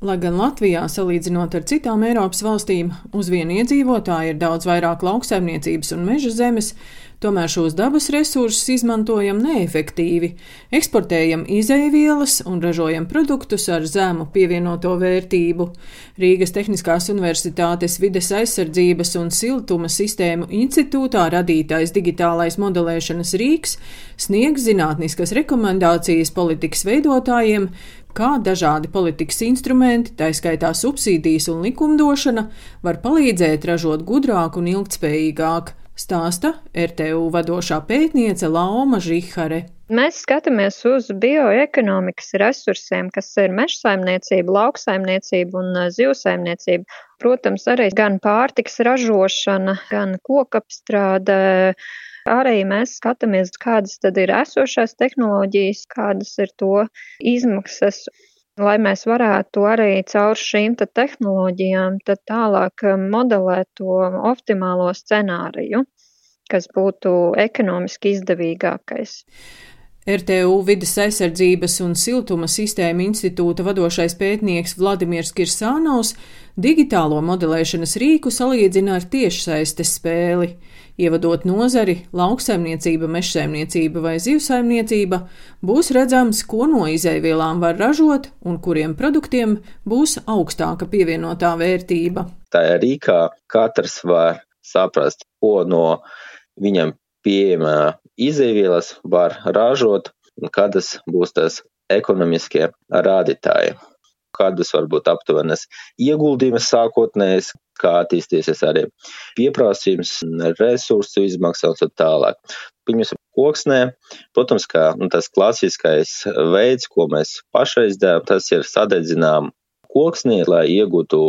Lai gan Latvijā, salīdzinot ar citām Eiropas valstīm, uz vienu iedzīvotāju ir daudz vairāk lauksaimniecības un meža zemes, tomēr šos dabas resursus izmantojam neefektīvi, eksportējam izēvielas un ražojam produktus ar zemu pievienoto vērtību. Rīgas Tehniskās Universitātes vides aizsardzības un siltuma sistēmu institūtā radītais digitālais modelēšanas rīks sniegs zinātniskas rekomendācijas politikas veidotājiem, kā dažādi politikas instrumenti, tā skaitā subsīdijas un likumdošana, var palīdzēt ražot gudrāk un ilgtspējīgāk, stāsta RTU vadošā pētniece Lauma Žihare. Mēs skatāmies uz bioekonomikas resursiem, kas ir mežsaimniecība, lauksaimniecība un zivsaimniecība. Protams, arī gan pārtiks ražošana, gan kokapstrāde, Arī mēs skatāmies, kādas tad ir esošās tehnoloģijas, kādas ir to izmaksas, lai mēs varētu arī caur šīm tehnoloģijām tālāk um, modelēt to optimālo scenāriju, kas būtu ekonomiski izdevīgākais. RTU vidas aizsardzības un siltuma sistēma institūta vadošais pētnieks Vladimirs Kirsānovs digitālo modelēšanas rīku salīdzina ar tiešsaistes spēli. Ievadot nozari, lauksaimniecība, mežsaimniecība vai zivsaimniecība, būs redzams, ko no izēvielām var ražot un kuriem produktiem būs augstāka pievienotā vērtība. Tajā rīkā katrs var saprast, ko no viņam pieejamā izēvielas var ražot un kādas būs tās ekonomiskie rādītāji kādas varbūt aptuvenas ieguldījumas sākotnējas, kā attīstīsies arī pieprasījums, resursu izmaksas un tā tālāk. Pieņemsim, koksnē, protams, kā nu, tas klasiskais veids, ko mēs pašreiz darām, tas ir sadedzinām koksnī, lai iegūtu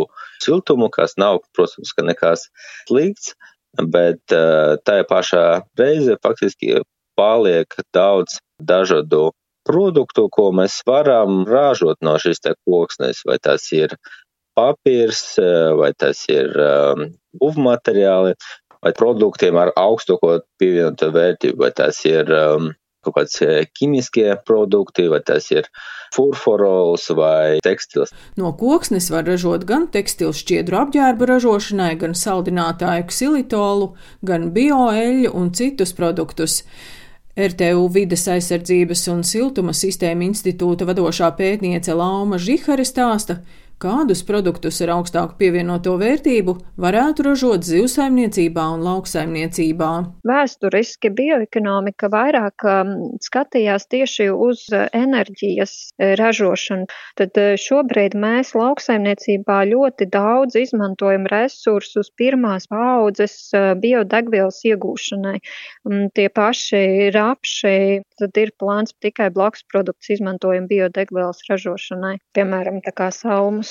siltumu, kas nav, protams, ka nekas slikts, bet uh, tajā pašā reizē faktiski paliek daudz dažādu produktu, ko mēs varam ražot no šīs te koksnes, vai tas ir papīrs, vai tas ir būvmateriāli, vai produktiem ar augstāko pievienoto vērtību, vai tas ir um, kaut kāds ķīmiskie produkti, vai tas ir furforols vai tekstils. No koksnes var ražot gan tekstilu šķiedru apģērba ražošanai, gan saldinātāju ksilitolu, gan bioeļu un citus produktus. RTU vides aizsardzības un siltuma sistēma institūta vadošā pētniece Lauma Žihare stāsta, kādus produktus ar augstāku pievienoto vērtību varētu ražot zivsaimniecībā un lauksaimniecībā. Vēsturiski bioekonomika vairāk um, skatījās tieši uz enerģijas e, ražošanu. Tad e, šobrīd mēs lauksaimniecībā ļoti daudz izmantojam resursus pirmās paudzes biodegvielas iegūšanai. Tie paši rapši, tad ir plāns tikai blakus produkts izmantojam biodegvielas ražošanai, piemēram, tā kā salmus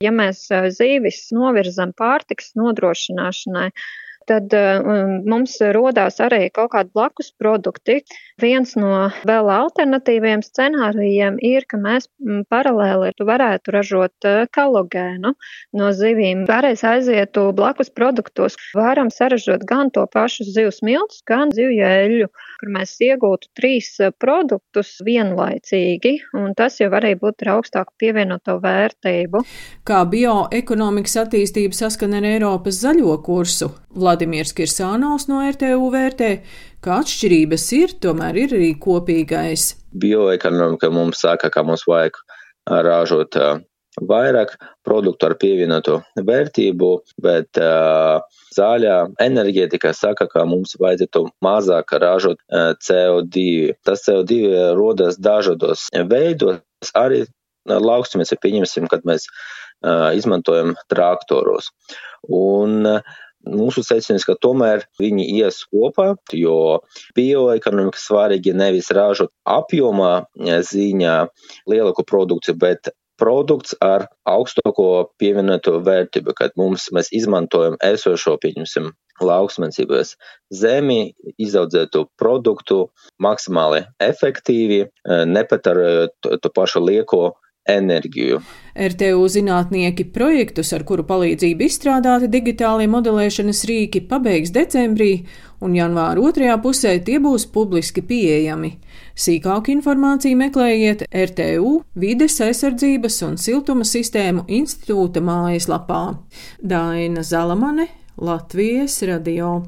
Ja mēs zīvis novirzam pārtiks nodrošināšanai, tad um, mums rodās arī kaut kādi blakus produkti. Viens no vēl alternatīviem scenārijiem ir, ka mēs paralēli varētu ražot kalogēnu no zivīm. Pārējais aizietu blakus produktos. Varam saražot gan to pašu zivs miltus, gan zivju eļļu, kur mēs iegūtu trīs produktus vienlaicīgi, un tas jau arī būtu ar augstāku pievienoto vērtību. Kā bioekonomikas attīstība saskan ar Eiropas zaļo kursu, Vladimirs Kirsānovs no RTU vērtē, ka atšķirības ir, tomēr ir arī kopīgais. Bioekonomika mums saka, ka mums vajag ražot vairāk produktu ar pievienoto vērtību, bet uh, zaļā enerģētika saka, ka mums vajadzētu mazāk ražot uh, CO2. Tas CO2 rodas dažādos veidos, arī laukstumies, ja pieņemsim, kad mēs uh, izmantojam traktoros. Un uh, Mūsu secinājums, ka tomēr viņi ies kopā, jo bioekonomika svarīgi nevis ražot apjomā ziņā lielāku produkciju, bet produkts ar augstāko pievienoto vērtību, kad mums mēs izmantojam esošo, pieņemsim, lauksmēncības zemi, izaudzētu produktu maksimāli efektīvi, nepatarējot to pašu lieko enerģiju. RTU zinātnieki projektus, ar kuru palīdzību izstrādāti digitālie modelēšanas rīki, pabeigs decembrī, un janvāra otrajā pusē tie būs publiski pieejami. Sīkāku informāciju meklējiet RTU Vides aizsardzības un siltuma sistēmu institūta mājaslapā. Daina Zalamane, Latvijas radio.